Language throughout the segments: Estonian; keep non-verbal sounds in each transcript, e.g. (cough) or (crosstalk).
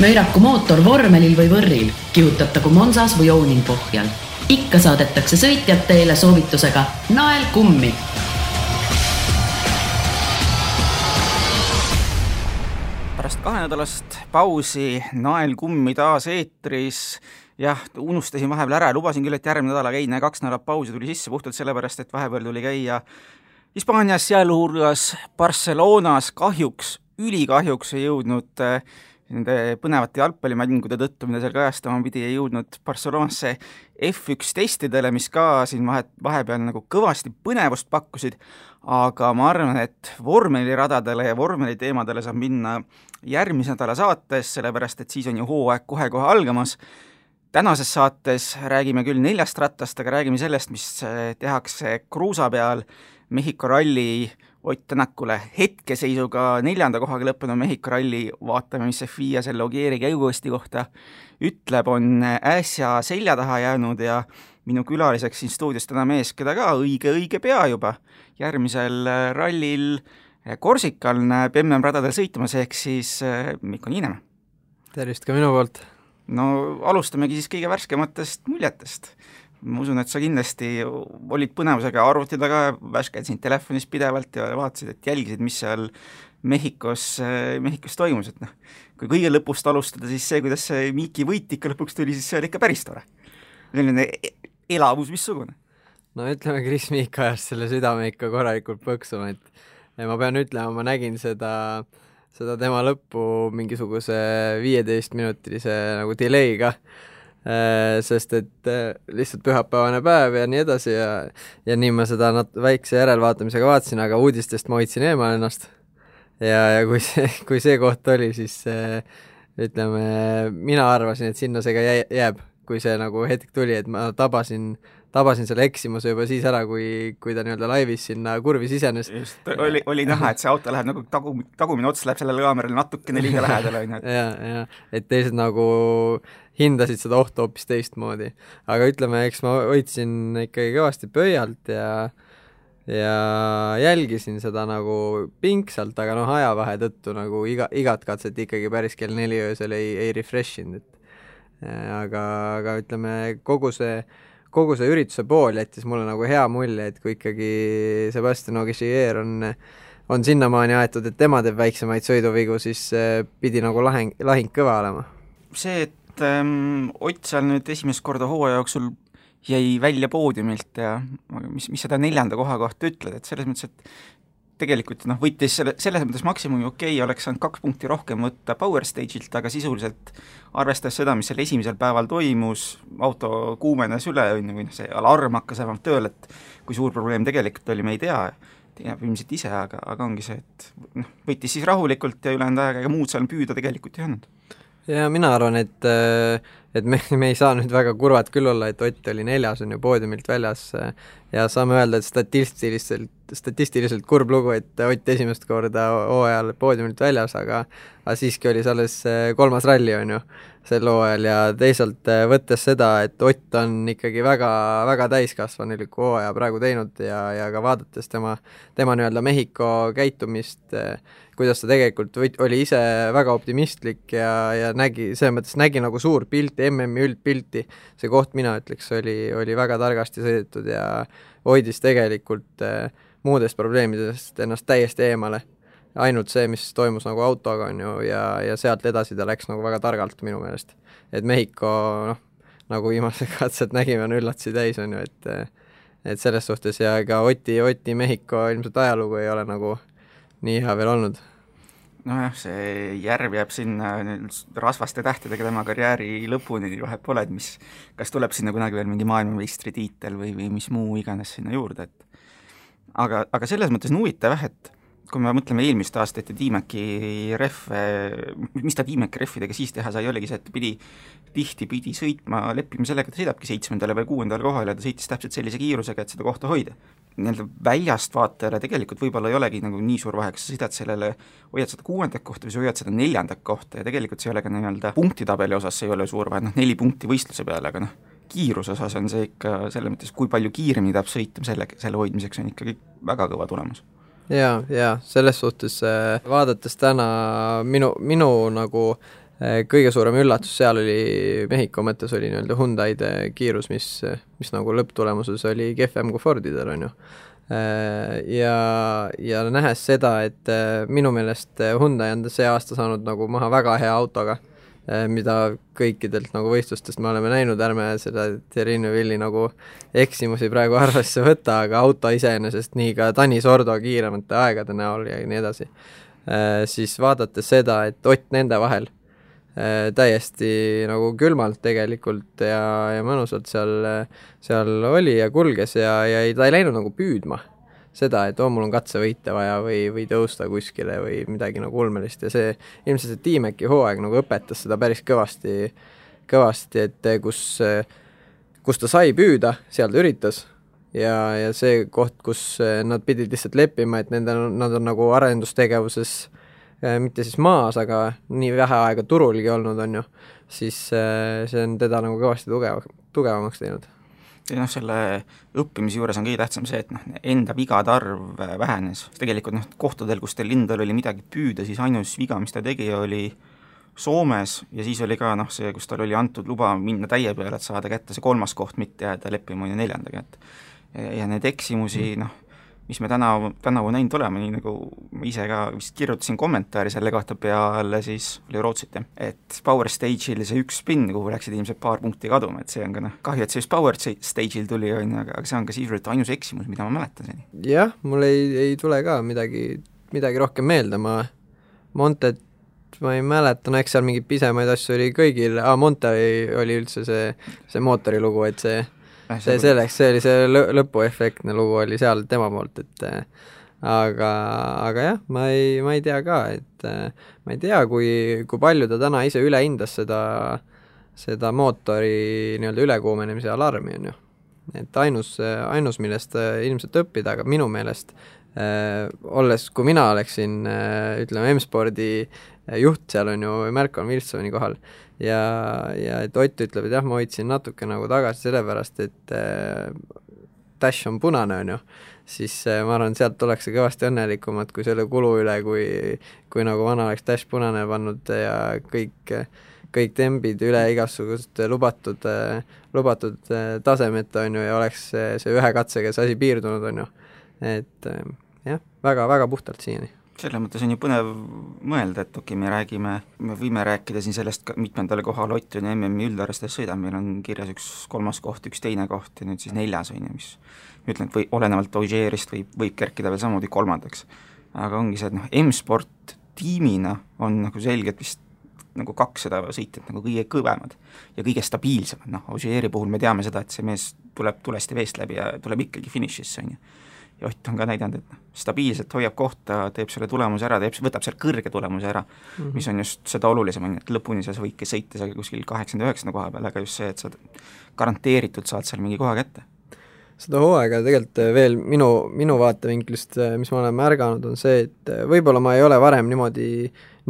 möiraku mootor vormelil või võrril, kihutatagu Monsas või Ounin pohjal. ikka saadetakse sõitjad teele soovitusega nael kummi. pärast kahenädalast pausi Nael kummi taas eetris jah, unustasin vahepeal ära, lubasin küll, et järgmine nädal käin, kaks nädalat pausi tuli sisse puhtalt sellepärast, et vahepeal tuli käia Hispaanias, sealhulgas Barcelonas, kahjuks, ülikahjuks ei jõudnud äh, nende põnevate jalgpallimängude tõttu, mida seal kajastama pidi, ei jõudnud Barcelonasse F1 testidele, mis ka siin vahe, vahepeal nagu kõvasti põnevust pakkusid, aga ma arvan, et vormeliradadele ja vormeliteemadele saab minna järgmise nädala saates, sellepärast et siis on ju hooaeg kohe-kohe algamas. tänases saates räägime küll neljast rattast, aga räägime sellest, mis tehakse kruusa peal, Mehhiko ralli Ott Tänakule hetkeseisuga neljanda kohaga lõppenud Mehhiko ralli, vaatame, mis see FIA selle Ogieri käigukosti kohta ütleb, on äsja selja taha jäänud ja minu külaliseks siin stuudios täna mees, keda ka õige-õige pea juba järgmisel rallil Korsikal näeb MM-radadel sõitmas, ehk siis äh, Mikko Niinemäe. tervist ka minu poolt! no alustamegi siis kõige värskematest muljetest ma usun, et sa kindlasti olid põnevusega arvuti taga, värskendasid telefonis pidevalt ja vaatasid, et jälgisid, mis seal Mehhikos, Mehhikos toimus, et noh, kui kõige lõpust alustada, siis see, kuidas see Miiki võit ikka lõpuks tuli, siis see oli ikka päris tore. selline e-, elavus missugune. no ütleme, Kris Miik ajas selle südame ikka korralikult põksuma, et ma pean ütlema, ma nägin seda, seda tema lõppu mingisuguse viieteistminutilise nagu delay'ga sest et äh, lihtsalt pühapäevane päev ja nii edasi ja ja nii ma seda nat-, väikse järelvaatamisega vaatasin, aga uudistest ma hoidsin eemal ennast. ja, ja kui see, (laughs) kui see koht oli, siis äh, ütleme, mina arvasin, et sinna see ka jääb, kui see nagu hetk tuli, et ma tabasin tabasin selle eksimuse juba siis ära, kui, kui ta nii-öelda laivis sinna kurvi sisenes. just, oli, oli näha, et see auto läheb nagu tagu, tagumine ots läheb sellele kaamerale natukene liiga (laughs) lähedale, on ju. ja, ja, et teised nagu hindasid seda ohtu hoopis teistmoodi. aga ütleme, eks ma hoidsin ikkagi kõvasti pöialt ja ja jälgisin seda nagu pingsalt, aga noh, ajavahe tõttu nagu iga, igat katset ikkagi päris kell neli öösel ei, ei refresh inud, et aga, aga ütleme, kogu see kogu see ürituse pool jättis mulle nagu hea mulje, et kui ikkagi Sebastian Ogier on on sinnamaani aetud, et tema teeb väiksemaid sõiduvigu, siis äh, pidi nagu lahing, lahing kõva olema. see, et ähm, Ott seal nüüd esimest korda hooaja jooksul jäi välja poodiumilt ja mis, mis seda neljanda koha kohta ütled, et selles mõttes, et tegelikult noh, võitis selle, selles mõttes maksimumi okei okay,, oleks saanud kaks punkti rohkem võtta Power Stage'ilt, aga sisuliselt arvestades seda, mis seal esimesel päeval toimus, auto kuumenes üle, on ju, või noh, see alarm hakkas vähemalt tööle, et kui suur probleem tegelikult oli, me ei tea, teab ilmselt ise, aga, aga ongi see, et noh, võitis siis rahulikult ja ülejäänud aega ega muud seal püüda tegelikult ei olnud. ja mina arvan, et et me, me ei saa nüüd väga kurvad küll olla, et Ott oli neljas, on ju, poodiumilt väljas ja saame öelda, et statistiliselt statistiliselt kurb lugu, et Ott esimest korda hooajal poodiumilt väljas, aga aga siiski oli see alles kolmas ralli, on ju, sel hooajal ja teisalt eh, võttes seda, et Ott on ikkagi väga, väga täiskasvanuliku hooaja praegu teinud ja, ja ka vaadates tema, tema nii-öelda Mehhiko käitumist, eh, kuidas ta tegelikult võt-, oli ise väga optimistlik ja, ja nägi, selles mõttes nägi nagu suurt pilti, MM-i üldpilti, see koht, mina ütleks, oli, oli väga targasti sõidetud ja hoidis tegelikult äh, muudest probleemidest ennast täiesti eemale. Ainult see, mis toimus nagu autoga, on ju, ja, ja sealt edasi ta läks nagu väga targalt minu meelest. et Mehhiko noh, nagu viimased (laughs) katsed nägime, on üllatusi täis, on ju, et et selles suhtes ja ega Oti, Oti Mehhiko ilmselt ajalugu ei ole nagu nii hea veel olnud nojah, see järv jääb sinna rasvaste tähtedega tema karjääri lõpuni, vahet pole, et mis, kas tuleb sinna kunagi veel mingi maailmameistritiitel või, või mis muu iganes sinna juurde, et aga, aga selles mõttes on huvitav jah, et kui me mõtleme eelmist aastat ja Tiimeki rehve, mis ta Tiimeki rehvidega siis teha sai, oligi see, et pidi, tihti pidi sõitma, leppima sellega, ta sõidabki seitsmendale või kuuendale kohale ja ta sõitis täpselt sellise kiirusega, et seda kohta hoida. nii-öelda väljast vaatajale tegelikult võib-olla ei olegi nagu nii suur vahe, kas sa sõidad sellele, hoiad seda kuuendat kohta või sa hoiad seda neljandat kohta ja tegelikult see ei ole ka nii-öelda punktitabeli osas, ei ole suur vahe, noh neli punkti võistluse peale, aga noh, kiiruse osas on see ikka selles mõttes, kui palju kiiremini tahab sõita, selle, selle hoidmiseks on ikkagi väga kõva tulemus. Jaa, jaa, selles suhtes äh, vaadates täna minu, minu nagu kõige suurem üllatus seal oli Mehhiko mõttes oli nii-öelda Hyundai'de kiirus, mis, mis nagu lõpptulemuses oli kehvem kui Fordidel, on ju. Ja, ja nähes seda, et minu meelest Hyundai on see aasta saanud nagu maha väga hea autoga mida kõikidelt nagu võistlustest me oleme näinud, ärme seda Thierry Neuvilli nagu eksimusi praegu (laughs) arvesse võta, aga auto iseenesest, nii ka Tanis Ordo kiiremate aegade näol ja nii edasi, eh, siis vaadates seda, et Ott nende vahel eh, täiesti nagu külmalt tegelikult ja, ja mõnusalt seal, seal oli ja kulges ja, ja ei, ta ei läinud nagu püüdma seda, et oo oh,, mul on katsevõite vaja või, või tõusta kuskile või midagi nagu ulmelist ja see, ilmselt see Tiimeki hooaeg nagu õpetas seda päris kõvasti, kõvasti, et kus, kus ta sai püüda, seal ta üritas. Ja, ja see koht, kus nad pidid lihtsalt leppima, et nende, nad on nagu arendustegevuses mitte siis maas, aga nii vähe aega turulgi olnud, on ju, siis see on teda nagu kõvasti tugev, tugevamaks teinud ja noh, selle õppimise juures on kõige tähtsam see, et noh, enda vigade arv vähenes, tegelikult noh, kohtadel, kus teil endal oli midagi püüda, siis ainus viga, mis ta tegi, oli Soomes ja siis oli ka noh, see, kus tal oli antud luba minna täie peale, et saada kätte see kolmas koht, mitte jääda leppima on ju neljandaga, et ja neid eksimusi noh, mis me tänavu, tänavu näinud oleme, nii nagu ma ise ka vist kirjutasin kommentaari selle kohta peale siis, oli Rootsit jah, et Power Stage'il see üks spinn, kuhu läksid ilmselt paar punkti kaduma, et see on ka noh, kahju, et see just Power Stage'il tuli, on ju, aga, see on ka sisuliselt ainus eksimus, mida ma mäletan seni. jah, mul ei, ei tule ka midagi, midagi rohkem meelde, ma Montet ma ei mäleta, no eks seal mingeid pisemaid asju oli kõigil, aa, Monte oli üldse see, see mootori lugu, et see see selleks, see oli see lõpuefektne lugu oli seal tema poolt, et äh, aga, aga jah, ma ei, ma ei tea ka, et äh, ma ei tea, kui, kui palju ta täna ise üle hindas seda, seda mootori nii-öelda ülekuumenemise alarmi, on ju. et ainus, ainus, millest ilmselt õppida, aga minu meelest äh, olles, kui mina oleksin äh, ütleme, M-spordi juht seal on ju, Merkon Wilsoni kohal, ja, ja et Ott ütleb, et jah, ma hoidsin natuke nagu tagasi sellepärast, et äh, Dash on punane, on ju, siis äh, ma arvan, sealt ollakse kõvasti õnnelikumad kui selle kulu üle, kui kui nagu vana oleks Dash punane pannud ja kõik kõik tembid üle igasugust lubatud, lubatud tasemet, on ju, ja oleks see ühe katsega see asi piirdunud, on ju. et jah, väga, väga puhtalt siiani. Selles mõttes on ju põnev mõelda, et okei okay,, me räägime, me võime rääkida siin sellest, mitmendale kohale Ott on MM-i üldarvestes sõidab, meil on kirjas üks kolmas koht, üks teine koht ja nüüd siis neljas, on ju, mis ütlen, et või olenevalt Ožeerist võib, võib kerkida veel samamoodi kolmandaks. aga ongi see, et noh, M-sport tiimina on nagu selgelt vist nagu kakssada sõitjat nagu kõige kõvemad ja kõige stabiilsemad, noh, Ožeeri puhul me teame seda, et see mees tuleb tulest ja veest läbi ja tuleb ikkagi finišisse, on ju ja Ott on ka näidanud, et noh, stabiilselt hoiab kohta, teeb selle tulemuse ära, teeb, võtab selle kõrge tulemuse ära mm, -hmm. mis on just seda olulisem, on ju, et lõpuni sa võidki sõita seal kuskil kaheksakümne, üheksakümne koha peal, aga just see, et sa garanteeritult saad seal mingi koha kätte. seda hooaega tegelikult veel minu, minu vaatevinklist, mis ma olen märganud, on see, et võib-olla ma ei ole varem niimoodi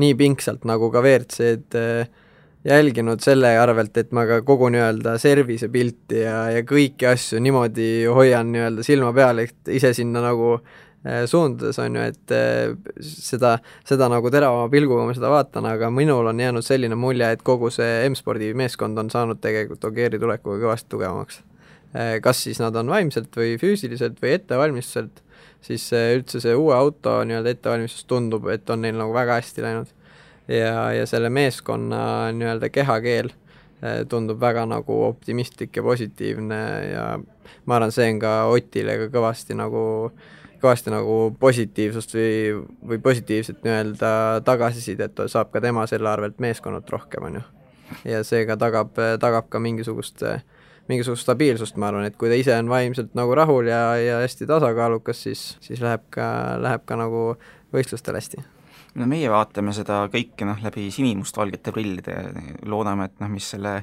nii pingsalt nagu ka WRC-d äh, jälginud selle arvelt, et ma ka kogu nii-öelda servise pilti ja, ja kõiki asju niimoodi hoian nii-öelda silma peal, et ise sinna nagu äh, suundades, on ju, et äh, seda, seda nagu teravama pilguga ma seda vaatan, aga minul on jäänud selline mulje, et kogu see M-spordi meeskond on saanud tegelikult Ogieri tulekuga kõvasti tugevamaks äh,. Kas siis nad on vaimselt või füüsiliselt või ettevalmistuselt, siis üldse see uue auto nii-öelda ettevalmistus tundub, et on neil nagu väga hästi läinud ja, ja selle meeskonna nii-öelda kehakeel eh, tundub väga nagu optimistlik ja positiivne ja ma arvan, see on ka Otile ka kõvasti nagu, kõvasti nagu positiivsust või, või positiivset nii-öelda tagasisidet saab ka tema selle arvelt meeskonnalt rohkem, on ju. ja seega tagab, tagab ka mingisugust, mingisugust stabiilsust, ma arvan, et kui ta ise on vaimselt nagu rahul ja, ja hästi tasakaalukas, siis, siis läheb ka, läheb ka nagu võistlustel hästi no meie vaatame seda kõike noh, läbi sinimustvalgete prillide, loodame, et noh, mis selle,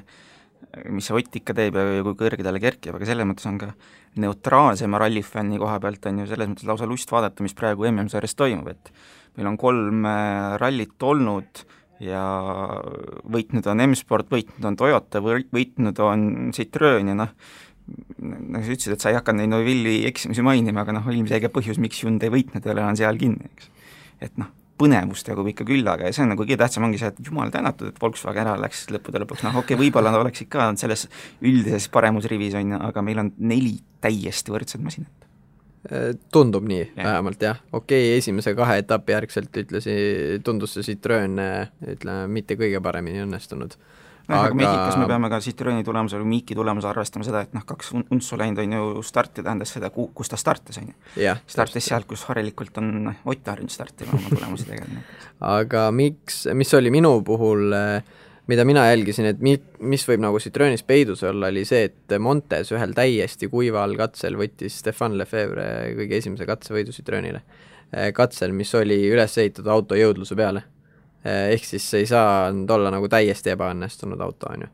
mis see Ott ikka teeb ja kui kõrge talle kerkib, aga selles mõttes on ka neutraalsema rallifänni koha pealt on ju selles mõttes lausa lust vaadata, mis praegu MM-sarjas toimub, et meil on kolm äh, rallit olnud ja võitnud on M-sport, võitnud on Toyota, võitnud on Citroen ja noh, nagu sa ütlesid, et sa ei hakanud neid Novilli eksimusi mainima, aga noh, ilmselge põhjus, miks Hyundai võitnud ei ole, on seal kinni, eks. et noh, põnevust jagub ikka küllaga ja see on nagu kõige tähtsam, ongi see, et jumal tänatud, et Volkswagen ära läks lõppude lõpuks, noh okei okay,, võib-olla nad oleksid ka selles üldises paremusrivis, on ju, aga meil on neli täiesti võrdset masinat. Äh, Tundub nii ja. vähemalt jah, okei okay,, esimese kahe etapi järgselt ütlesi, tundus see Citroen ütleme, mitte kõige paremini õnnestunud noh, aga Mehhikos me peame ka Citroeni tulemuse või Miiki tulemuse arvestama seda, et noh, kaks untsu läinud on ju starti, tähendas seda, kus ta startis, on ju. startis sealt, kus harilikult on Ott harjunud startima oma tulemusi tegema. (laughs) aga miks, mis oli minu puhul mida mina jälgisin, et mi-, mis võib nagu Citroenis peidus olla, oli see, et Montes ühel täiesti kuival katsel võttis Stefan Lefebvre kõige esimese katsevõidu Citroenile. katsel, mis oli üles ehitatud auto jõudluse peale ehk siis ei saa nad olla nagu täiesti ebaõnnestunud auto, on ju.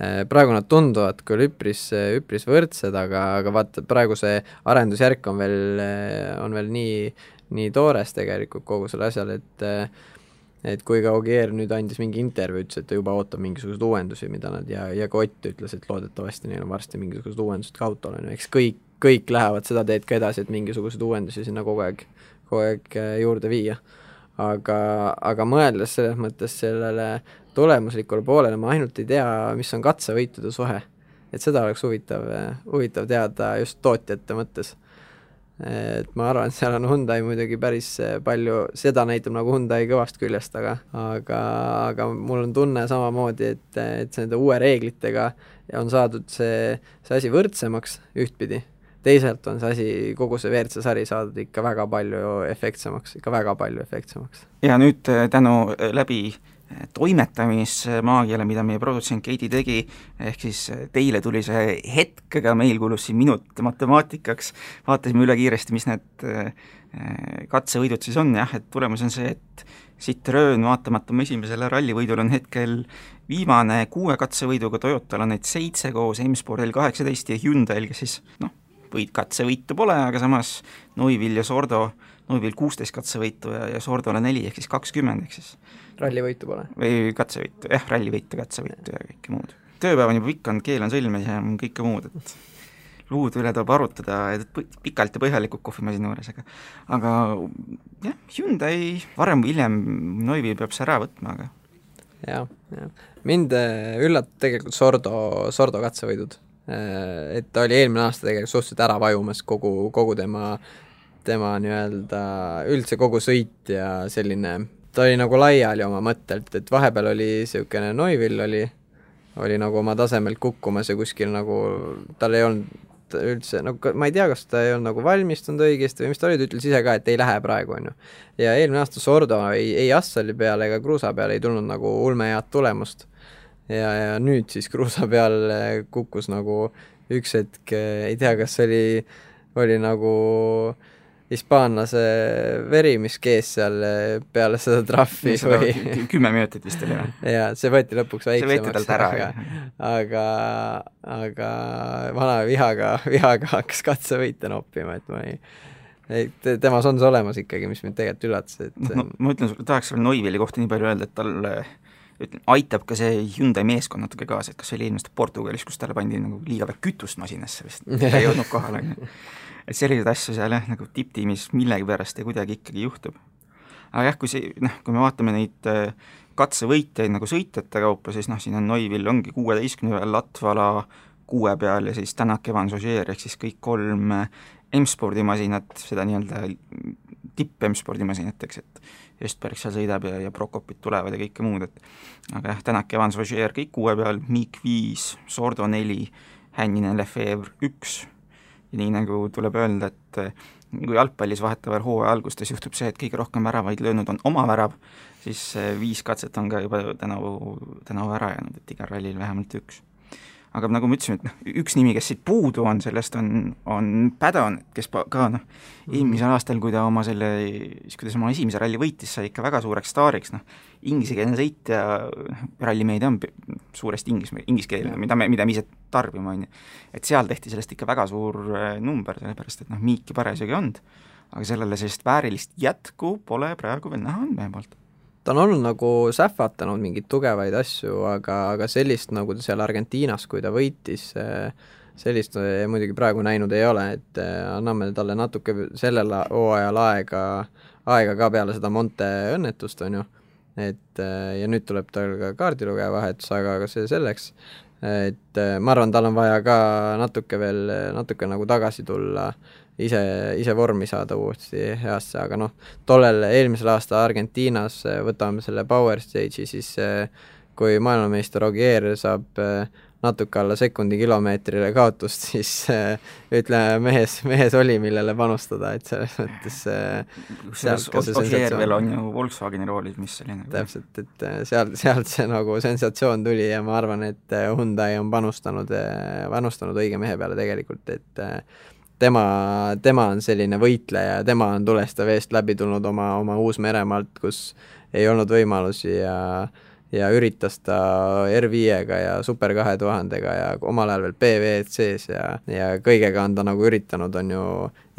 Eh, praegu nad tunduvad küll üpris, üpris võrdsed, aga, aga vaata, praegu see arendusjärk on veel, on veel nii, nii toores tegelikult kogu sellel asjal, et et kui ka Ogier nüüd andis mingi intervjuu, ütles, et ta juba ootab mingisuguseid uuendusi, mida nad ja, ja ka Ott ütles, et loodetavasti neil on varsti mingisugused uuendused ka autol, on ju, eks kõik, kõik lähevad seda teed ka edasi, et mingisuguseid uuendusi sinna kogu aeg, kogu aeg eh, juurde viia aga, aga mõeldes selles mõttes sellele tulemuslikule poolele, ma ainult ei tea, mis on katsevõitude suhe. et seda oleks huvitav, huvitav teada just tootjate mõttes. et ma arvan, et seal on Hyundai muidugi päris palju, seda näitab nagu Hyundai kõvast küljest, aga aga, aga mul on tunne samamoodi, et, et nende uue reeglitega on saadud see, see asi võrdsemaks ühtpidi teisalt on see asi, kogu see WRC sari saadud ikka väga palju efektsemaks, ikka väga palju efektsemaks. ja nüüd äh, tänu äh, läbi äh, toimetamismaagiale, mida meie produtsent Keidi tegi, ehk siis teile tuli see hetk, aga meil kulus siin minut matemaatikaks, vaatasime üle kiiresti, mis need katsevõidud siis on, jah, et tulemus on see, et Citroen vaatamata oma esimesele rallivõidule on hetkel viimane kuue katsevõiduga, Toyotal on neid seitse koos M-Sport L kaheksateist ja Hyundai'l, kes siis noh, võit, katsevõitu pole, aga samas Neuvill ja Sordo, Neuvill kuusteist katsevõitu ja, ja Sordole neli, ehk siis kakskümmend, ehk siis rallivõitu pole? või katsevõitu, jah, rallivõitu, katsevõitu ja kõike muud. tööpäev on juba pikk olnud, keel on sõlmes ja kõike muud, et luude üle tuleb arutada pikalt ja põhjalikult kohvimasina juures, aga aga jah, Hyundai varem või hiljem Neuvill peab see ära võtma, aga jah, jah. mind äh, üllatab tegelikult Sordo, Sordo katsevõidud et ta oli eelmine aasta tegelikult suhteliselt ära vajumas kogu, kogu tema, tema nii-öelda üldse kogu sõit ja selline, ta oli nagu laiali oma mõttelt, et vahepeal oli niisugune Neuvill oli, oli nagu oma tasemelt kukkumas ja kuskil nagu tal ei olnud üldse, no ma ei tea, kas ta ei olnud nagu valmistunud õigesti või mis ta oli, ta ütles ise ka, et ei lähe praegu, on ju. ja eelmine aasta Sordo ei, ei Assali peale ega Kruusa peale ei tulnud nagu ulmehead tulemust ja, ja nüüd siis kruusa peal kukkus nagu üks hetk, ei tea, kas oli, oli nagu hispaanlase veri, mis kees seal peale seda trahvi või kümme minutit vist oli või? (laughs) jaa, see võeti lõpuks väiksemaks. jah. aga, aga vana vihaga, vihaga hakkas katsevõite noppima, et ma ei et temas on see olemas ikkagi, mis mind tegelikult üllatas, et no, ma ütlen, tahaks veel Neuvilli kohta nii palju öelda, et tal ütleme, aitab ka see Hyundai meeskond natuke kaasa, et kas see oli eelmine aasta Portugalis, kus talle pandi nagu liiga vähe kütust masinasse vist, (laughs) ta ei jõudnud kohale, on ju. et selliseid asju seal jah, nagu tipptiimis millegipärast ja kuidagi ikkagi juhtub. aga jah, kui see, noh, kui me vaatame neid äh, katsevõitjaid nagu sõitjate kaupa, siis noh, siin on Neuvill ongi kuueteistkümne peal, Latvala kuue peal ja siis Tänak, Evans, Ogier ehk siis kõik kolm äh, M-spordi masinat, seda nii-öelda tipp M-spordi masinat, eks, et Östberg seal sõidab ja, ja Prokopid tulevad ja kõike muud, et aga jah, Tänak, Evans, Roger kõik kuue peal, Miik viis, Sordo neli, Hänninen, Lefebvre üks. Ja nii nagu tuleb öelda, et eh, kui jalgpallis vahetevahel hooaja algustes juhtub see, et kõige rohkem väravaid löönud on oma värav, siis eh, viis katset on ka juba tänavu, tänavu ära jäänud, et igal rallil vähemalt üks aga nagu me ütlesime, et noh, üks nimi, kes siit puudu on, sellest on, on Padon, kes ka noh, eelmisel aastal, kui ta oma selle, siis kui ta oma esimese ralli võitis, sai ikka väga suureks staariks, noh, inglisekeelne sõitja, noh, rallimeedia on suuresti inglis, ingliskeelne, mida me, mida me ise tarbime, on ju. et seal tehti sellest ikka väga suur äh, number, sellepärast et noh, Miiki parasjagu ei olnud, aga sellele sellist väärilist jätku pole praegu veel näha olnud meie poolt ta on olnud nagu sähvatanud mingeid tugevaid asju, aga, aga sellist, nagu ta seal Argentiinas, kui ta võitis, sellist muidugi praegu näinud ei ole, et eh, anname talle natuke sellel hooajal aega, aega ka peale seda Monte õnnetust, on ju, et ja nüüd tuleb tal ka kaardilugeja vahetus, aga, aga see selleks, et ma arvan, tal on vaja ka natuke veel, natuke nagu tagasi tulla, ise, ise vormi saada uuesti heasse, aga noh, tollel eelmisel aastal Argentiinas, võtame selle Power Stage'i, siis kui maailmameister Ogier saab natuke alla sekundi kilomeetrile kaotust, (laughs) siis äh, ütleme, mehes, mehes oli, millele panustada, et selles mõttes kusjuures Ogier veel on ju Volkswageni roolis, mis oli nagu täpselt, et äh, sealt, sealt see nagu sensatsioon tuli ja ma arvan, et äh, Hyundai on panustanud, panustanud õige mehe peale tegelikult, et tema, tema on selline võitleja, tema on tulest ja veest läbi tulnud oma, oma Uus-Meremaalt, kus ei olnud võimalusi ja ja üritas ta R5-ga ja Super kahe tuhandega ja omal ajal veel PVC-s ja, ja kõigega on ta nagu üritanud, on ju,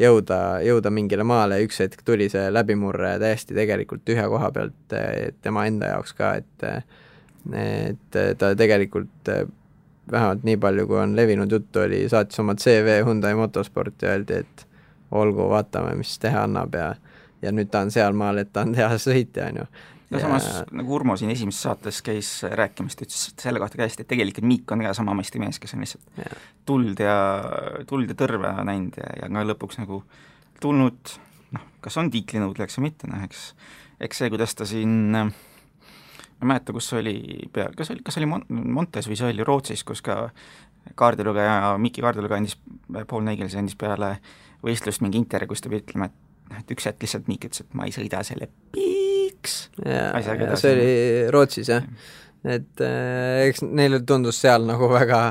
jõuda, jõuda mingile maale ja üks hetk tuli see läbimurre täiesti tegelikult tühja koha pealt tema enda jaoks ka, et et ta tegelikult vähemalt nii palju, kui on levinud juttu, oli, saatis oma CV Hyundai Motosporti ja öeldi, et olgu, vaatame, mis teha annab ja ja nüüd ta on sealmaal, et ta on tehas sõitja, on ju no samas nagu Urmo siin esimeses saates käis rääkimas, ta ütles selle kohta ka hästi, et tegelikult Miik on ka sama masti mees, kes on lihtsalt ja. tuld ja, tuld ja tõrve näinud ja, ja ka lõpuks nagu tulnud noh, kas on tiitlinõudlejaks või mitte, noh eks eks see, kuidas ta siin ma ei mäleta, kus oli pea, kas oli, kas oli Mon-, Montes või see oli Rootsis, kus ka kaardilugeja, Miki kaardilugeja andis, Paul Neigels andis peale võistlust mingi intervjuu, kus ta pidi ütlema, et noh, et üks hetk lihtsalt Mikk ütles, et ma ei sõida selle pi-, miks asjaga edasi. see oli Rootsis jah, et äh, eks neile tundus seal nagu väga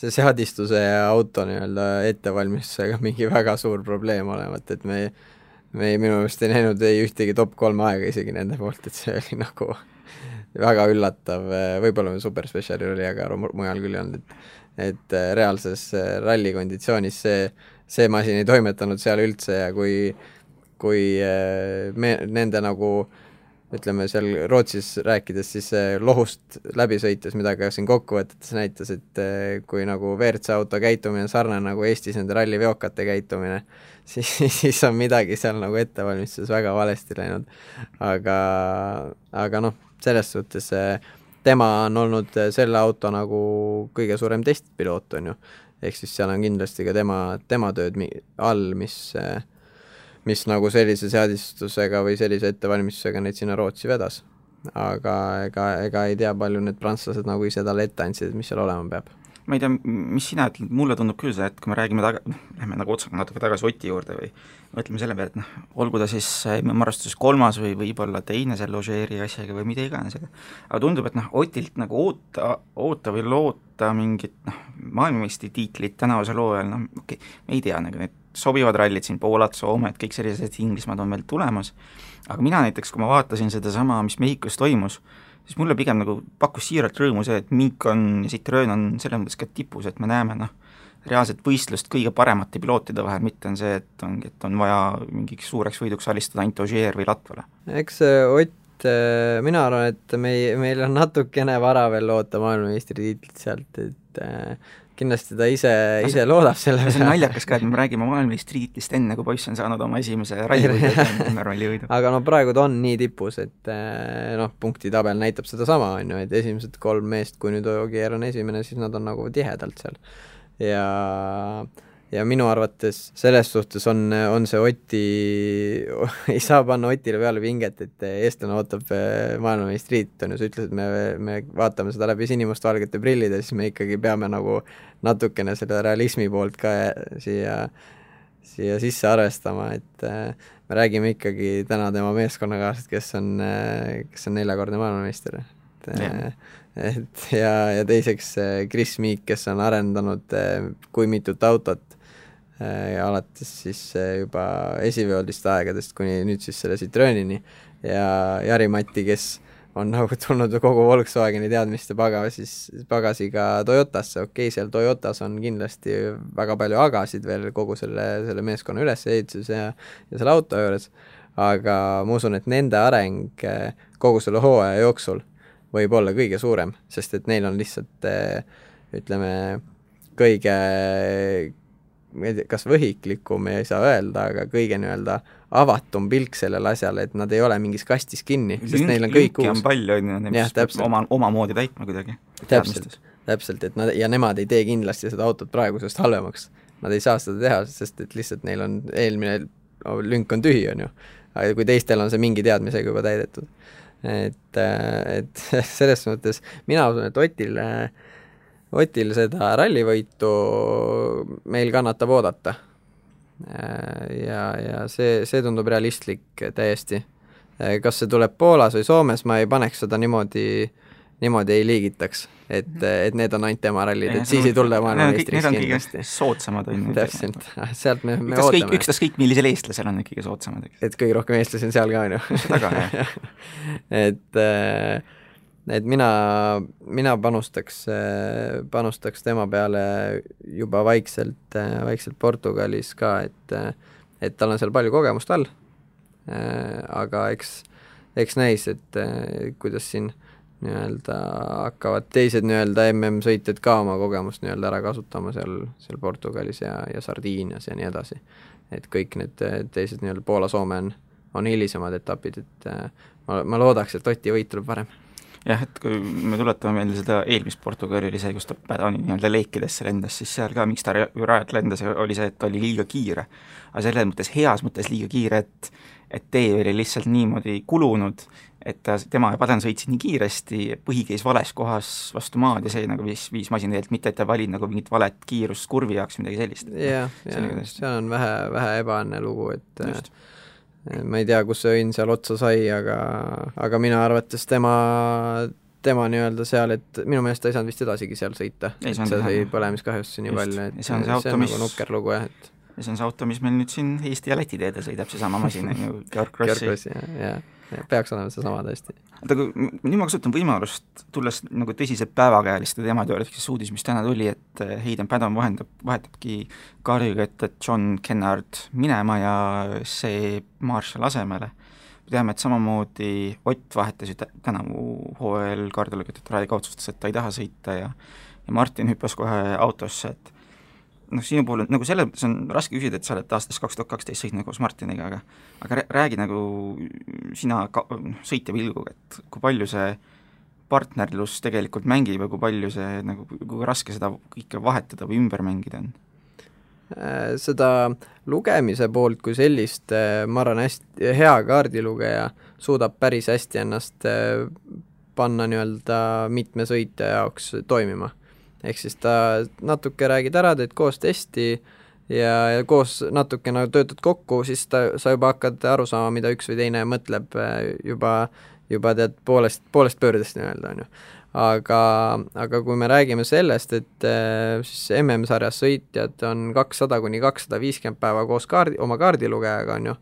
see seadistuse ja auto nii-öelda ettevalmistusega (laughs) mingi väga suur probleem olevat, et me me ei, minu meelest ei näinud ei ühtegi top kolme aega isegi nende poolt, et see oli nagu väga üllatav, võib-olla superspetsialil oli, aga mujal küll ei olnud, et et äh, reaalses äh, ralli konditsioonis see, see masin ei toimetanud seal üldse ja kui kui äh, me, nende nagu ütleme seal Rootsis rääkides, siis lohust läbi sõites, mida ka siin kokkuvõtetes näitas, et kui nagu WRC auto käitumine on sarnane nagu Eestis nende ralliveokate käitumine, (laughs) siis, siis on midagi seal nagu ettevalmistuses väga valesti läinud. aga, aga noh, selles suhtes tema on olnud selle auto nagu kõige suurem testpiloot, on ju. ehk siis seal on kindlasti ka tema, tema tööd all, mis äh, mis nagu sellise seadistusega või sellise ettevalmistusega neid sinna Rootsi vedas. aga ega, ega ei tea, palju need prantslased nagu ise talle ette andsid, et mis seal olema peab ma ei tea, mis sina ütled, mulle tundub küll see, et kui me räägime taga, noh, lähme nagu otsaga natuke tagasi Oti juurde või mõtleme selle peale, et noh, olgu ta siis arvestuses kolmas või võib-olla teine selle Ožeeri asjaga või mida iganes, aga aga tundub, et noh, Otilt nagu oota, oota või loota mingit noh, maailmameistritiitlit tänavusel hooajal, noh okei okay,, me ei tea, nagu need sobivad rallid siin, Poolat, Soomet, kõik sellised, Inglismaad on veel tulemas, aga mina näiteks, kui ma vaatasin sedasama, mis Mehhikos toimus, siis mulle pigem nagu pakkus siiralt rõõmu see, et Mink on ja Citroen on selles mõttes ka tipus, et me näeme noh, reaalset võistlust kõige paremate pilootide vahel, mitte on see, et ongi, et on vaja mingiks suureks võiduks alistada ainult Ogier või Latvale. eks Ott, äh, mina arvan, et me, meil on natukene vara veel loota maailmameistritiitlit sealt, et äh, kindlasti ta ise, ise loodab selle peale. see on naljakas ka, et me räägime maailmameistritiitlist enne, kui poiss on saanud oma esimese rallivõidu, (laughs) aga no praegu ta on nii tipus, et eh, noh, punktitabel näitab sedasama, on ju, et esimesed kolm meest, kui nüüd Ogier on esimene, siis nad on nagu tihedalt seal. ja ja minu arvates selles suhtes on, on see Oti, (laughs) ei saa panna Otile peale pinget, et eestlane ootab eh, maailmameistriit, on ju, sa ütlesid, me, me vaatame seda läbi sinimustvalgete prillide, siis me ikkagi peame nagu natukene selle realismi poolt ka siia, siia sisse arvestama, et eh, me räägime ikkagi täna tema meeskonnakaaslasest, kes on, eh, kes on neljakordne maailmameister, et et ja, ja teiseks Chris Meek, kes on arendanud kui mitut autot alates siis äh, juba esiveoldiste aegadest kuni nüüd siis selle Citroenini. Ja Jari-Mati, kes on nagu tulnud kogu Volkswageni teadmiste pagasis, pagasiga Toyotasse, okei okay,, seal Toyotas on kindlasti väga palju agasid veel kogu selle, selle meeskonna ülesehituses ja ja selle auto juures, aga ma usun, et nende areng äh, kogu selle hooaja jooksul võib olla kõige suurem, sest et neil on lihtsalt ütleme, kõige ma ei tea, kas võhiklikum, ei saa öelda, aga kõige nii-öelda avatum pilk sellele asjale, et nad ei ole mingis kastis kinni, sest neil on kõik uus on palju, on ju, mis peab oma, omamoodi täitma kuidagi. täpselt, täpselt, et nad ja nemad ei tee kindlasti seda autot praegusest halvemaks. Nad ei saa seda teha, sest et lihtsalt neil on eelmine lünk on tühi, on ju. aga kui teistel on see mingi teadmisega juba täidetud. et, et (laughs) selles mõttes mina usun, et Otil, Otil seda rallivõitu meil kannatab oodata. ja, ja see, see tundub realistlik täiesti. kas see tuleb Poolas või Soomes, ma ei paneks seda niimoodi, niimoodi ei liigitaks, et, et need on ainult tema rallid, et siis ei tulda maailmameistriks kindlasti. soodsamad, on ju. täpselt, sealt me, me ükstaskõik, ootame, ükstaskõik millisel eestlasel on need kõige soodsamad, eks. et kõige rohkem eestlasi on seal ka, on ju. seda ka, jah. (laughs) et, et mina, mina panustaks, panustaks tema peale juba vaikselt, vaikselt Portugalis ka, et et tal on seal palju kogemust all, aga eks, eks näis, et kuidas siin nii-öelda hakkavad teised nii-öelda MM-sõitjad ka oma kogemust nii-öelda ära kasutama seal, seal Portugalis ja, ja Sardiinias ja nii edasi. et kõik need teised nii-öelda Poola-Soome on, on hilisemad etapid, et ma, ma loodaks, et Oti võit tuleb varem jah, et kui me tuletame meelde seda eelmist Portugali oli see, kus ta Padani nii-öelda leekidesse lendas, siis seal ka, miks ta rajalt lendas, oli see, et ta oli liiga kiire. aga selles mõttes, heas mõttes liiga kiire, et et tee oli lihtsalt niimoodi kulunud, et ta, tema ja Paden sõitsid nii kiiresti, põhi käis vales kohas vastu maad ja see nagu viis, viis masina teelt, mitte et ta valid nagu mingit valet kiirust kurvi jaoks, midagi sellist. jah, See ja oli ka täiesti- seal on vähe, vähe ebaõnne lugu, et Just. äh, ma ei tea, kus see õnn seal otsa sai, aga, aga minu arvates tema, tema nii-öelda seal, et minu meelest ta ei saanud vist edasigi seal sõita, jah, sai jah. põlemiskahjustusi nii palju, et see on see auto, see on mis- nagu nukker lugu jah, et ja see on see auto, mis meil nüüd siin Eesti ja Läti teedel sõidab, seesama masin on ju, Georg Krossi. Georg Rossi, ja, ja peaks olema seesama tõesti. oota, aga nüüd ma kasutan võimalust, tulles nagu tõsiselt päevakajaliste teemade juurde, siis uudis, mis täna tuli, et eh, Hayden Padon vahendab, vahetabki kaardiga ette John Kennard minema ja see Marshall asemele. me teame, et samamoodi Ott vahetas ju tä- tänavu hooajal ette Raigo otsustas, et ta ei taha sõita ja ja Martin hüppas kohe autosse, et noh, sinu puhul nagu selles mõttes on raske küsida, et sa oled aastast kaks tuhat kaksteist sõitnud koos Martiniga, aga aga rää- räägi nagu sina ka-, noh, sõitja pilguga, et kui palju see partnerlus tegelikult mängib ja kui palju see nagu, kui raske seda kõike vahetada või ümber mängida on? Äh, seda lugemise poolt kui sellist, äh, ma arvan, hästi hea kaardilugeja suudab päris hästi ennast äh, panna nii-öelda mitme sõitja jaoks toimima. Ehk siis ta natuke räägid ära, teed koos testi ja, ja koos natuke nagu töötad kokku, siis ta, sa juba hakkad aru saama, mida üks või teine mõtleb äh, juba, juba tead poolest, poolest pöördest nii-öelda, on ju. Aga, aga kui me räägime sellest, et äh, siis MM-sarjas sõitjad on kakssada kuni kakssada viiskümmend päeva koos kaardi, oma kaardilugejaga, on ju,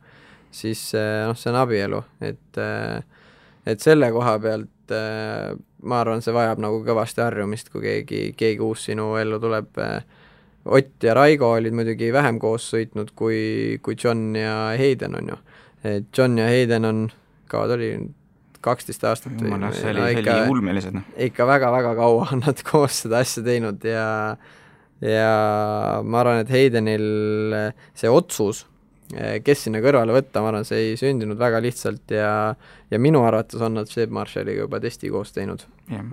siis äh, noh, see on abielu, et et selle koha pealt äh, ma arvan, see vajab nagu kõvasti harjumist, kui keegi, keegi uus sinu ellu tuleb äh, Ott ja Raigo olid muidugi vähem koos sõitnud kui, kui John ja Hayden, on ju. et John ja Hayden on, kaua ta oli, kaksteist aastat või jumala, see oli, see ikka- oli ulmelised, noh. ikka väga-väga kaua on nad koos seda asja teinud ja ja ma arvan, et Heidenil see otsus, kes sinna kõrvale võtta, ma arvan, see ei sündinud väga lihtsalt ja ja minu arvates on nad Seb Marshalliga juba testi koos teinud. jah,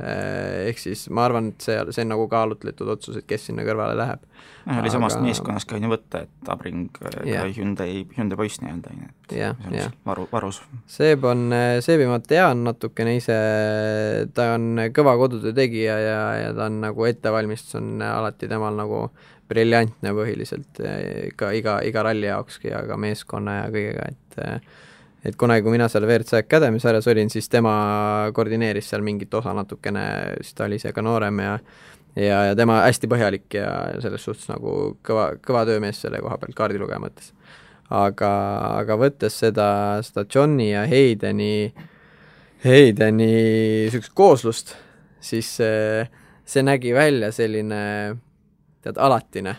Ehk siis ma arvan, et see, see on nagu kaalutletud otsus, et kes sinna kõrvale läheb. noh, oli samast aga- meeskonnast ka on ju võtta, et Abring Jah. yeah. Hyundai, Hyundai poiss nii-öelda, on ju, et Jah, see on jah. varu, varus. Seeb on, Seebi ma tean natukene ise, ta on kõva kodutöö tegija ja, ja ta on nagu ettevalmistus on alati temal nagu briljantne põhiliselt ka iga, iga ralli jaokski ja ka meeskonna ja kõigega, et et kunagi, kui mina seal WRC Academy sarjas olin, siis tema koordineeris seal mingit osa natukene, siis ta oli ise ka noorem ja ja, ja tema hästi põhjalik ja selles suhtes nagu kõva, kõva töömees selle koha pealt kaardilugeja mõttes. Aga, aga võttes seda, seda Johni ja Haydeni, Haydeni niisugust kooslust, siis see, see nägi välja selline tead, alatine.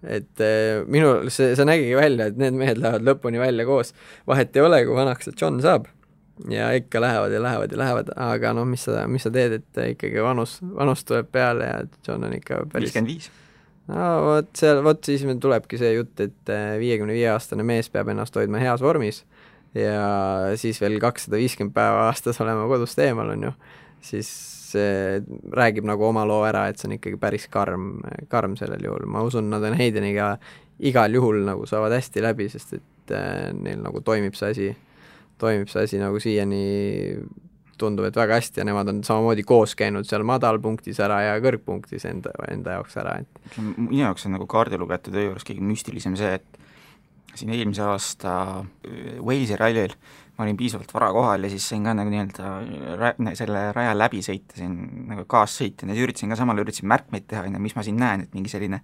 et eh, minul see, see nägigi välja, et need mehed lähevad lõpuni välja koos, vahet ei ole, kui vanaks see John saab. ja ikka lähevad ja lähevad ja lähevad, aga noh, mis sa, mis sa teed, et ikkagi vanus, vanus tuleb peale ja John on ikka päris viiskümmend viis. no vot seal, vot siis meil tulebki see jutt, et äh, viiekümne viie aastane mees peab ennast hoidma heas vormis ja siis veel kakssada viiskümmend päeva aastas olema kodust eemal, on ju, siis see räägib nagu oma loo ära, et see on ikkagi päris karm, karm sellel juhul, ma usun, nad on Heideniga igal juhul nagu saavad hästi läbi, sest et äh, neil nagu toimib see asi, toimib see asi nagu siiani tundub, et väga hästi ja nemad on samamoodi koos käinud seal madalpunktis ära ja kõrgpunktis enda, enda jaoks ära, et minu jaoks on nagu kaardilugejate töö juures kõige müstilisem see, et siin eelmise aasta äh, Walesi rallil ma olin piisavalt vara kohal ja siis sain ka nagu nii-öelda selle raja läbi sõita siin nagu kaassõitjana ja üritasin ka samal, üritasin märkmeid teha, on ju, mis ma siin näen, et mingi selline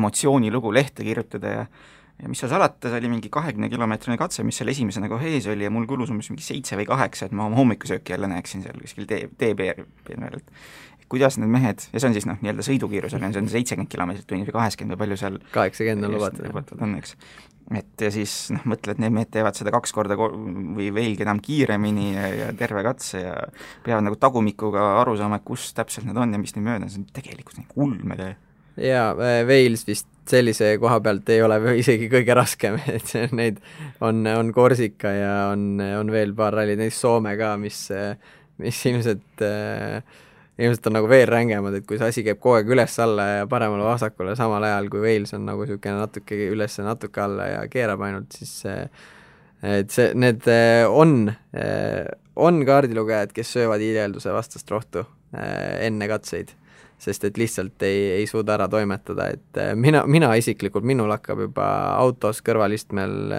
emotsioonilugu lehte kirjutada ja ja mis seal salata, see oli mingi kahekümne kilomeetrine katse, mis seal esimese nagu ees oli ja mul kulus umbes mingi seitse või kaheksa, et ma oma hommikusööki jälle näeksin seal kuskil tee, tee peal veel, et kuidas need mehed, ja see on siis noh, nii-öelda sõidukiirusega, see on seitsekümmend kilomeetrit tunnis või kaheksakümmend või palju seal kaheksakümmend on lubatud. lubatud on, eks. Et ja siis noh, mõtled, need mehed teevad seda kaks korda või veelgi enam kiiremini ja, ja terve katse ja peavad nagu tagumikuga aru saama, et kus täpselt need on ja mis neid mööda on, see on tegelikult nagu ulmetöö. jaa, Wales vist sellise koha pealt ei ole isegi kõige raskem, (laughs) et see, neid on, on Korsika ja on, on veel paar rallit, näiteks Soome ka, mis, mis ilmselt äh, ilmselt on nagu veel rängemad, et kui see asi käib kogu aeg üles-alla ja paremale-vasakule, samal ajal kui Wales on nagu niisugune natuke üles ja natuke alla ja keerab ainult, siis et see, need äh, on, äh, on kaardilugejad, kes söövad hiirelduse vastast rohtu enne katseid sest et lihtsalt ei, ei suuda ära toimetada, et mina, mina isiklikult, minul hakkab juba autos kõrvalistmel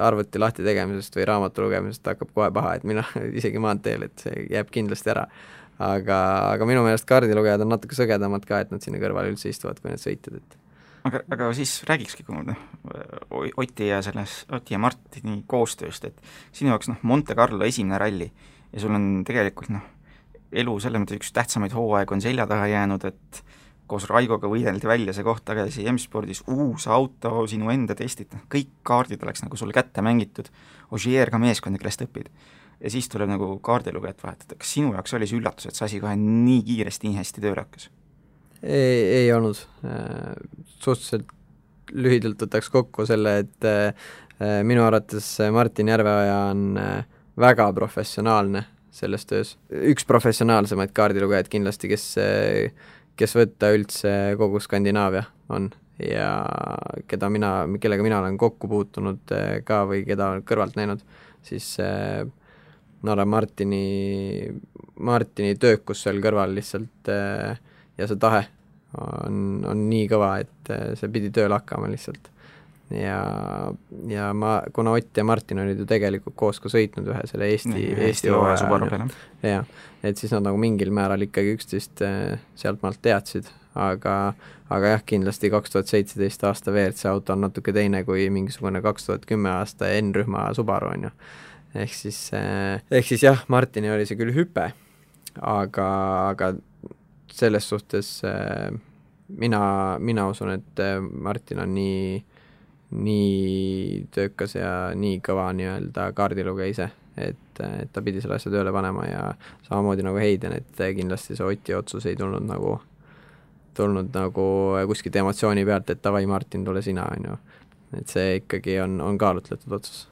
arvuti lahti tegemisest või raamatu lugemisest hakkab kohe paha, et mina (laughs) isegi maanteel, et see jääb kindlasti ära. Aga, aga minu meelest kaardilugejad on natuke sõgedamad ka, et nad sinna kõrvale üldse istuvad, kui need sõitjad, et aga, aga siis räägikski noh, Oti ja selles, Oti ja Martini koostööst, et sinu jaoks noh, Monte Carlo esimene ralli ja sul on tegelikult noh, elu selles mõttes üks tähtsamaid hooaegu on selja taha jäänud, et koos Raigoga võideldi välja see koht tagasi M-spordis, uus auto, sinu enda testid, noh kõik kaardid oleks nagu sulle kätte mängitud, Ogier ka meeskonda, kellest õpid. Ja siis tuleb nagu kaardilugejat vahetada, kas sinu jaoks oli see üllatus, et see asi kohe nii kiiresti, nii hästi tööle hakkas? ei, ei olnud, äh, suhteliselt lühidalt võtaks kokku selle, et äh, minu arvates Martin Järveoja on äh, väga professionaalne selles töös. üks professionaalsemaid kaardilugejaid kindlasti, kes, kes võtta üldse kogu Skandinaavia on ja keda mina, kellega mina olen kokku puutunud eh, ka või keda kõrvalt näinud, siis eh, Norra Martini, Martini töökus seal kõrval lihtsalt eh, ja see tahe on, on nii kõva, et see pidi tööle hakkama lihtsalt ja, ja ma, kuna Ott ja Martin olid ju tegelikult koos ka sõitnud ühe selle Eesti, Eesti, hooaja jah. et siis nad nagu mingil määral ikkagi üksteist äh, sealtmaalt teadsid, aga aga jah, kindlasti kaks tuhat seitseteist aasta WRC auto on natuke teine kui mingisugune kaks tuhat kümme aasta N-rühma Subaru, on ju. Ehk siis, äh, ehk siis jah, Martini oli see küll hüpe, aga, aga selles suhtes äh, mina, mina usun, et Martin on nii nii töökas ja nii kõva nii-öelda kaardilugeja ise, et, et ta pidi selle asja tööle panema ja samamoodi nagu Heiden, et kindlasti see Oti otsus ei tulnud nagu, tulnud nagu kuskilt emotsiooni pealt, et davai, Martin, tule sina, on ju. et see ikkagi on, on kaalutletud otsus.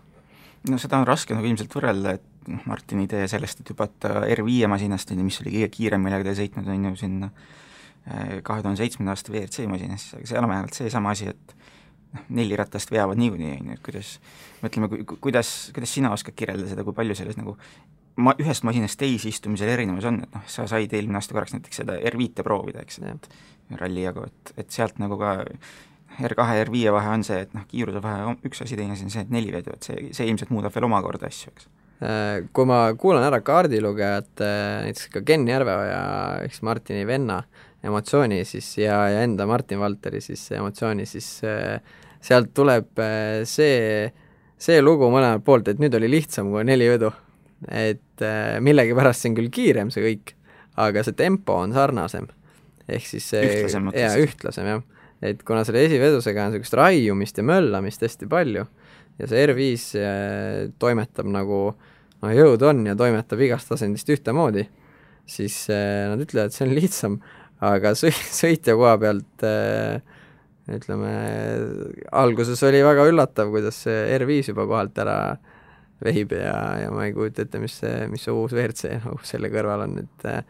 No seda on raske nagu ilmselt võrrelda, et noh, Martini idee sellest, et hüpata R5 masinast, on ju, mis oli kõige kiirem, millega ta sõitnud, on ju, sinna eh, kahe tuhande seitsmenda aasta WRC masinasse, aga seal on vähemalt seesama asi, et noh, neli ratast veavad niikuinii, on ju, et kuidas, mõtleme, kuidas, kuidas sina oskad kirjeldada seda, kui palju selles nagu ma, ühest masinast teise istumisel erinevus on, et noh, sa said eelmine aasta korraks näiteks seda R5-e proovida, eks, et ralli jagu, et, et sealt nagu ka R2 ja R5 vahe on see, et noh, kiiruse vahe on üks asi, teine asi on see, et neli vedu, et see, see ilmselt muudab veel omakorda asju, eks äh, kui ma kuulan ära kaardilugejat, näiteks ka Ken Järveoja, eks Martini venna emotsiooni siis ja, ja enda Martin Valteri siis emotsiooni, siis äh, sealt tuleb äh, see, see lugu mõlemalt poolt, et nüüd oli lihtsam, kui neli vedu. et äh, millegipärast see on küll kiirem, see kõik, aga see tempo on sarnasem. ehk siis see jaa, ühtlasem jah. Et kuna selle esivedusega on niisugust raiumist ja möllamist hästi palju ja see R5 äh, toimetab nagu noh, jõud on ja toimetab igast asendist ühtemoodi, siis nad ütlevad, et see on lihtsam, aga sõi-, sõitja koha pealt äh, ütleme, alguses oli väga üllatav, kuidas see R5 juba kohalt ära vehib ja, ja ma ei kujuta ette, mis see, mis see uus WRC nagu selle kõrval on, et äh,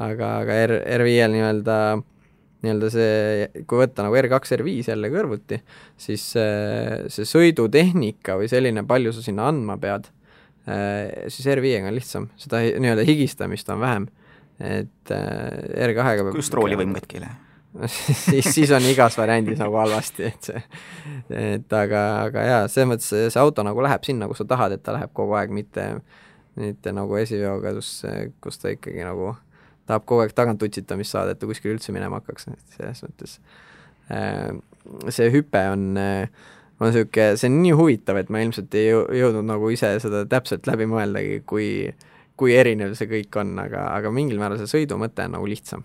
aga, aga R, R5-l nii-öelda nii-öelda see, kui võtta nagu R2, R5 jälle kõrvuti, siis see, see sõidutehnika või selline, palju sa sinna andma pead, äh, siis R5-ga on lihtsam, seda nii-öelda higistamist on vähem. et äh, R2-ga peab kui just roolivõim katki ei lähe (laughs) siis, siis on igas variandis nagu halvasti, et see, et aga, aga jaa, selles mõttes see, see auto nagu läheb sinna, kus sa tahad, et ta läheb kogu aeg, mitte, mitte nagu esiveoga, kus, kus ta ikkagi nagu tahab kogu aeg tagant utsitamist saada, et ta kuskile üldse minema hakkaks, et selles mõttes äh, see hüpe on, on niisugune, see on nii huvitav, et ma ilmselt ei jõudnud nagu ise seda täpselt läbi mõeldagi, kui, kui erinev see kõik on, aga, aga mingil määral see sõidu mõte on nagu lihtsam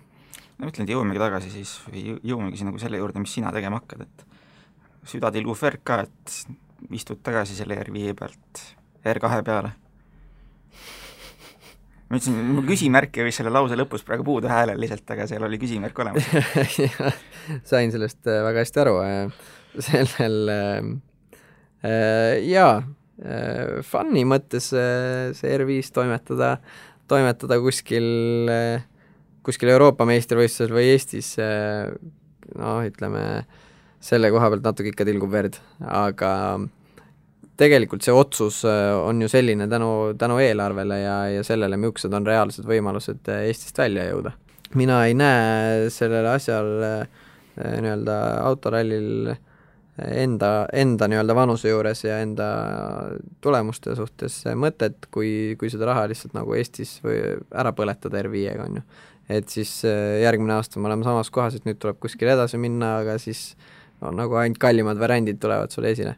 no ütlen, et jõuamegi tagasi siis jõuamegi siis nagu selle juurde, mis sina tegema hakkad, et süda tilgub verd ka, et istud tagasi selle R5 pealt R2 peale. Ma ütlesin, mu küsimärk võis selle lause lõpus praegu puudu hääleliselt, aga seal oli küsimärk olemas. (laughs) Sain sellest äh, väga hästi aru, äh, sellel äh, jaa, fun'i mõttes see R5 toimetada, toimetada kuskil äh, kuskil Euroopa meistrivõistlusel või Eestis noh, ütleme selle koha pealt natuke ikka tilgub verd, aga tegelikult see otsus äh, on ju selline tänu, tänu eelarvele ja, ja sellele, millised on reaalsed võimalused äh, Eestist välja jõuda. mina ei näe sellel asjal äh, nii-öelda autorallil enda, enda nii-öelda vanuse juures ja enda tulemuste suhtes mõtet, kui, kui seda raha lihtsalt nagu Eestis või ära põletada R5-ga, on ju et siis järgmine aasta me oleme samas kohas, et nüüd tuleb kuskile edasi minna, aga siis no nagu ainult kallimad variandid tulevad sulle esile.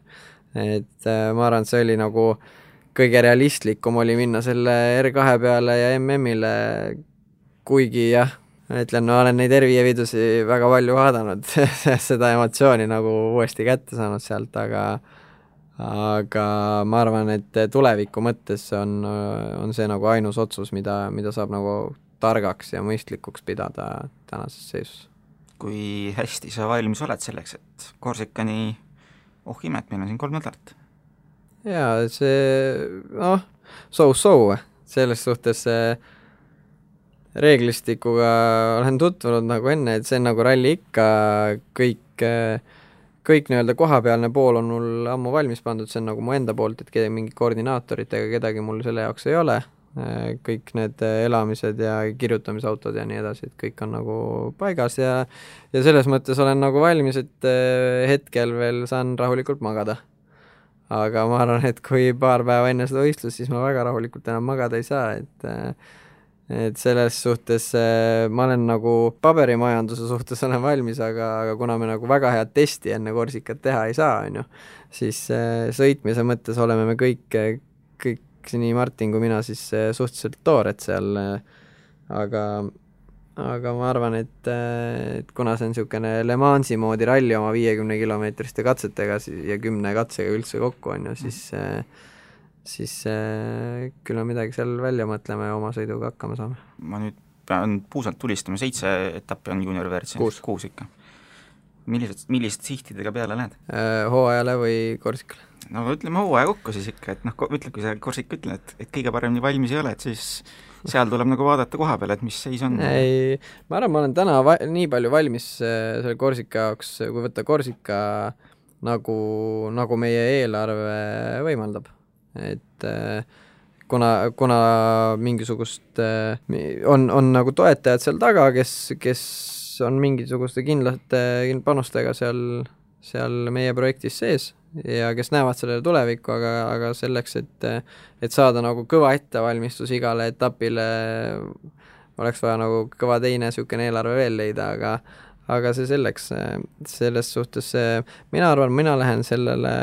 Et äh, ma arvan, et see oli nagu kõige realistlikum oli minna selle R2 peale ja MM-ile, kuigi jah, ütlen, ma olen neid R5 videosi väga palju vaadanud (laughs) seda emotsiooni nagu uuesti kätte saanud sealt, aga aga ma arvan, et tuleviku mõttes on, on see nagu ainus otsus, mida, mida saab nagu targaks ja mõistlikuks pidada tänases seisus. kui hästi sa valmis oled selleks, et Korsikani, oh imet, meil on siin kolm nädalat? jaa, see noh, so-so, selles suhtes see reeglistikuga olen tutvunud nagu enne, et see on nagu ralli ikka, kõik kõik nii-öelda kohapealne pool on mul ammu valmis pandud, see on nagu mu enda poolt, et mingit koordinaatorit ega kedagi mul selle jaoks ei ole Äh, kõik need äh, elamised ja kirjutamisautod ja nii edasi, et kõik on nagu paigas ja ja selles mõttes olen nagu valmis, et äh, hetkel veel saan rahulikult magada. aga ma arvan, et kui paar päeva enne seda võistlust, siis ma väga rahulikult enam magada ei saa, et et selles suhtes ma olen nagu paberimajanduse suhtes olen valmis, aga, aga kuna me nagu väga head testi enne Korsikat teha ei saa, on ju, siis sõitmise mõttes oleme me kõik, kõik kõik, nii Martin kui mina siis eh, suhteliselt toored seal, eh, aga aga ma arvan, et, eh, et kuna see on niisugune Le Mansi moodi ralli oma viiekümne kilomeetriste katsetega ja kümne katsega üldse kokku, on ju, siis siis küll me midagi seal välja mõtleme ja oma sõiduga hakkama saame. ma nüüd pean puusalt tulistama, seitse etappi on juunior WRC, kuus ikka. millised, milliste sihtidega peale lähed? hooajale või Korsikale? No ütleme hooaja kokku siis ikka, et noh, ütle, kui sa Korsik ütled, et, et kõige paremini valmis ei ole, et siis seal tuleb nagu vaadata koha peal, et mis seis on. ei, ma arvan, ma olen täna va-, nii palju valmis äh, selle Korsika jaoks, kui võtta Korsika nagu, nagu meie eelarve võimaldab. et äh, kuna, kuna mingisugust äh, on, on nagu toetajad seal taga, kes, kes on mingisuguste kindlate panustega seal, seal meie projektis sees ja kes näevad sellele tulevikku, aga, aga selleks, et, et saada nagu kõva ettevalmistus igale etapile, oleks vaja nagu kõva teine niisugune eelarve veel leida, aga aga see selleks, selles suhtes mina arvan, mina lähen sellele,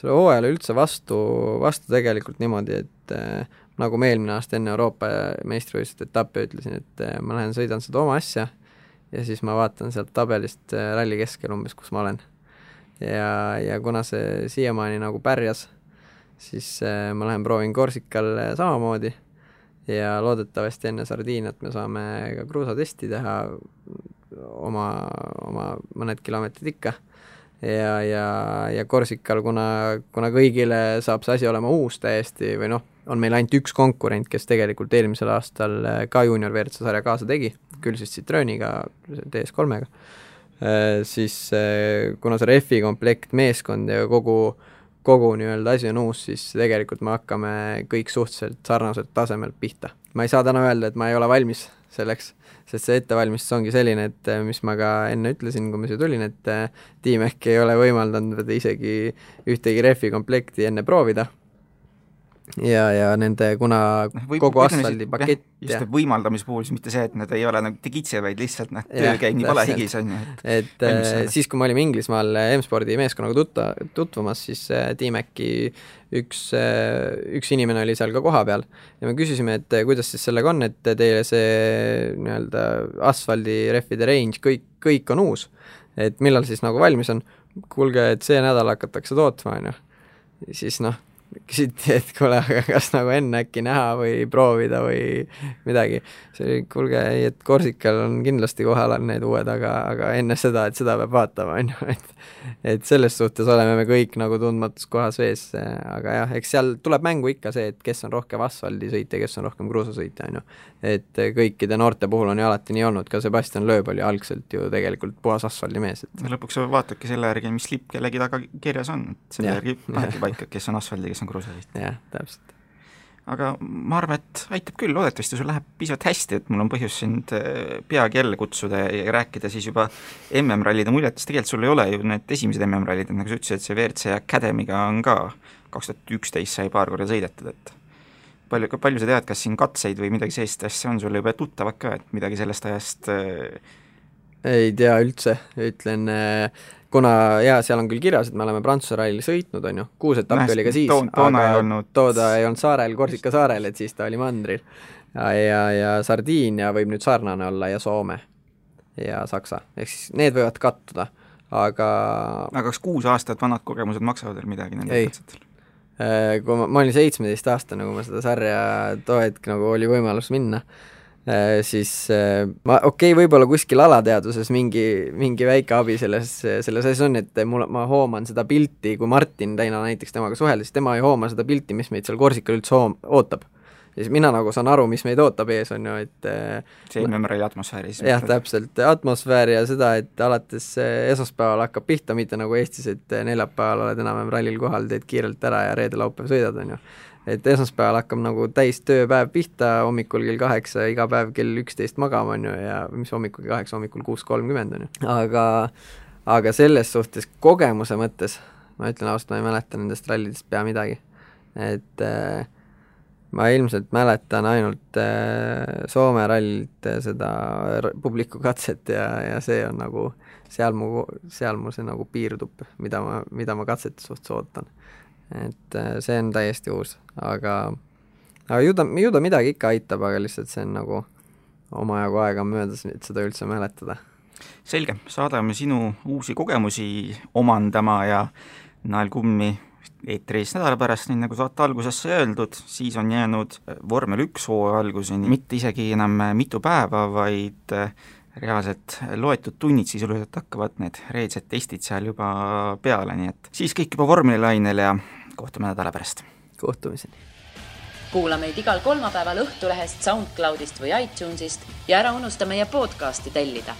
sellele hooajale üldse vastu, vastu tegelikult niimoodi, et nagu ma eelmine aasta enne Euroopa meistrivõistluste etappe ütlesin, et ma lähen sõidan seda oma asja ja siis ma vaatan sealt tabelist ralli keskel umbes, kus ma olen ja, ja kuna see siiamaani nagu pärjas, siis äh, ma lähen proovin Korsikal äh, samamoodi ja loodetavasti enne Sardiiniat me saame ka kruusatesti teha oma, oma mõned kilomeetrid ikka. ja, ja, ja Korsikal, kuna, kuna kõigile saab see asi olema uus täiesti või noh, on meil ainult üks konkurent, kes tegelikult eelmisel aastal ka juunior WRC sarja kaasa tegi, küll siis Citrooniga, DS3-ga, siis kuna see rehvi komplekt, meeskond ja kogu kogu nii-öelda asi on uus, siis tegelikult me hakkame kõik suhteliselt sarnaselt tasemelt pihta. ma ei saa täna öelda, et ma ei ole valmis selleks, sest see ettevalmistus ongi selline, et mis ma ka enne ütlesin, kui ma siia tulin, et tiim ehk ei ole võimaldanud isegi ühtegi rehvi komplekti enne proovida ja, ja nende, kuna no, või, kogu asfaldipakett just ja. võimaldamise puhul siis mitte see, et nad ei ole nagu digitse, vaid lihtsalt noh, töö käib nii palehigis, on ju, et et äh, siis, kui me olime Inglismaal M-spordi meeskonnaga tutta, tutvumas, siis äh, Tiimäki üks äh,, üks inimene oli seal ka kohapeal ja me küsisime, et äh, kuidas siis sellega on, et teile see nii-öelda asfaldirehvide range, kõik, kõik on uus. et millal siis nagu valmis on, kuulge, et see nädal hakatakse tootma, on ju. siis noh, küsiti, (laughs) et kuule, aga kas nagu enne äkki näha või proovida või midagi. see oli, kuulge, ei, et Korsikal on kindlasti kohal on need uued, aga, aga enne seda, et seda peab vaatama, (laughs) on ju, et et selles suhtes oleme me kõik nagu tundmatus kohas vees, aga jah, eks seal tuleb mängu ikka see, et kes on rohkem asfaldisõitja, kes on rohkem kruusasõitja, on ju. et kõikide noorte puhul on ju alati nii olnud, ka Sebastian Loeb oli algselt ju tegelikult puhas asfaldimees, et lõpuks vaatadki selle järgi, mis lipp kellegi taga kirjas on, et selle järgi panedki paika, kes on asfaldi, kes on kruusasõit. jah, täpselt. Aga ma arvan, et aitab küll, loodetavasti sul läheb piisavalt hästi, et mul on põhjus sind äh, peagi jälle kutsuda ja rääkida siis juba MM-rallide muljetest, tegelikult sul ei ole ju need esimesed MM-rallid, nagu sa ütlesid, see WRC Academy'ga on ka kaks tuhat üksteist sai paar korda sõidetud, et palju, palju sa tead, kas siin katseid või midagi sellist asja on? Sulle juba tuttavad ka, et midagi sellest ajast äh... ei tea üldse, ütlen äh, kuna jaa, seal on küll kirjas, et me oleme Prantsuse rallil sõitnud, on ju, kuus etappi oli ka siis to, toona ei olnud tooda ei olnud saarel, Korsika saarel, et siis ta oli mandril. ja, ja, ja Sardiinia võib nüüd sarnane olla ja Soome ja Saksa, ehk siis need võivad kattuda, aga aga kas kuus aastat vanad kogemused maksavad veel midagi nendel katsetel? Äh, kui ma, ma olin seitsmeteistaastane, kui ma seda sarja too hetk nagu oli võimalus minna siis äh, ma, okei okay,, võib-olla kuskil alateadvuses mingi, mingi väike abi selles, selles asjas on, et mul, ma hooman seda pilti, kui Martin Täina näiteks temaga suheldes, tema ei hooma seda pilti, mis meid seal Korsikal üldse hoom-, ootab. Ja siis mina nagu saan aru, mis meid ootab ees, on ju, et äh, see MMR-i atmosfääris. jah, täpselt, atmosfäär ja seda, et alates esmaspäeval hakkab pihta, mitte nagu Eestis, et neljapäeval oled enam-vähem rallil kohal, teed kiirelt ära ja reede-laupäev sõidad, on ju et esmaspäeval hakkab nagu täis tööpäev pihta, hommikul kell kaheksa, iga päev kell üksteist magama, on ju, ja mis hommikul kell kaheksa, hommikul kuus kolmkümmend, on ju. aga, aga selles suhtes kogemuse mõttes, ma ütlen ausalt, ma ei mäleta nendest rallidest pea midagi. et äh, ma ilmselt mäletan ainult äh, Soome rallilt seda publiku katset ja, ja see on nagu, seal mu, seal mu see nagu piirdub, mida ma, mida ma katsete suhtes ootan et äh, see on täiesti uus, aga, aga ju ta, ju ta midagi ikka aitab, aga lihtsalt see on nagu omajagu aega on möödas, et seda üldse mäletada. selge, saadame sinu uusi kogemusi omandama ja nael kummi eetris nädala pärast, nii nagu saate alguses sai öeldud, siis on jäänud vormel üks hooaja alguseni mitte isegi enam mitu päeva, vaid reaalselt loetud tunnid sisuliselt hakkavad need reedsed testid seal juba peale, nii et siis kõik juba vormelilainel ja kohtume nädala pärast. kohtumiseni. kuula meid igal kolmapäeval Õhtulehest, SoundCloudist või iTunesist ja ära unusta meie podcasti tellida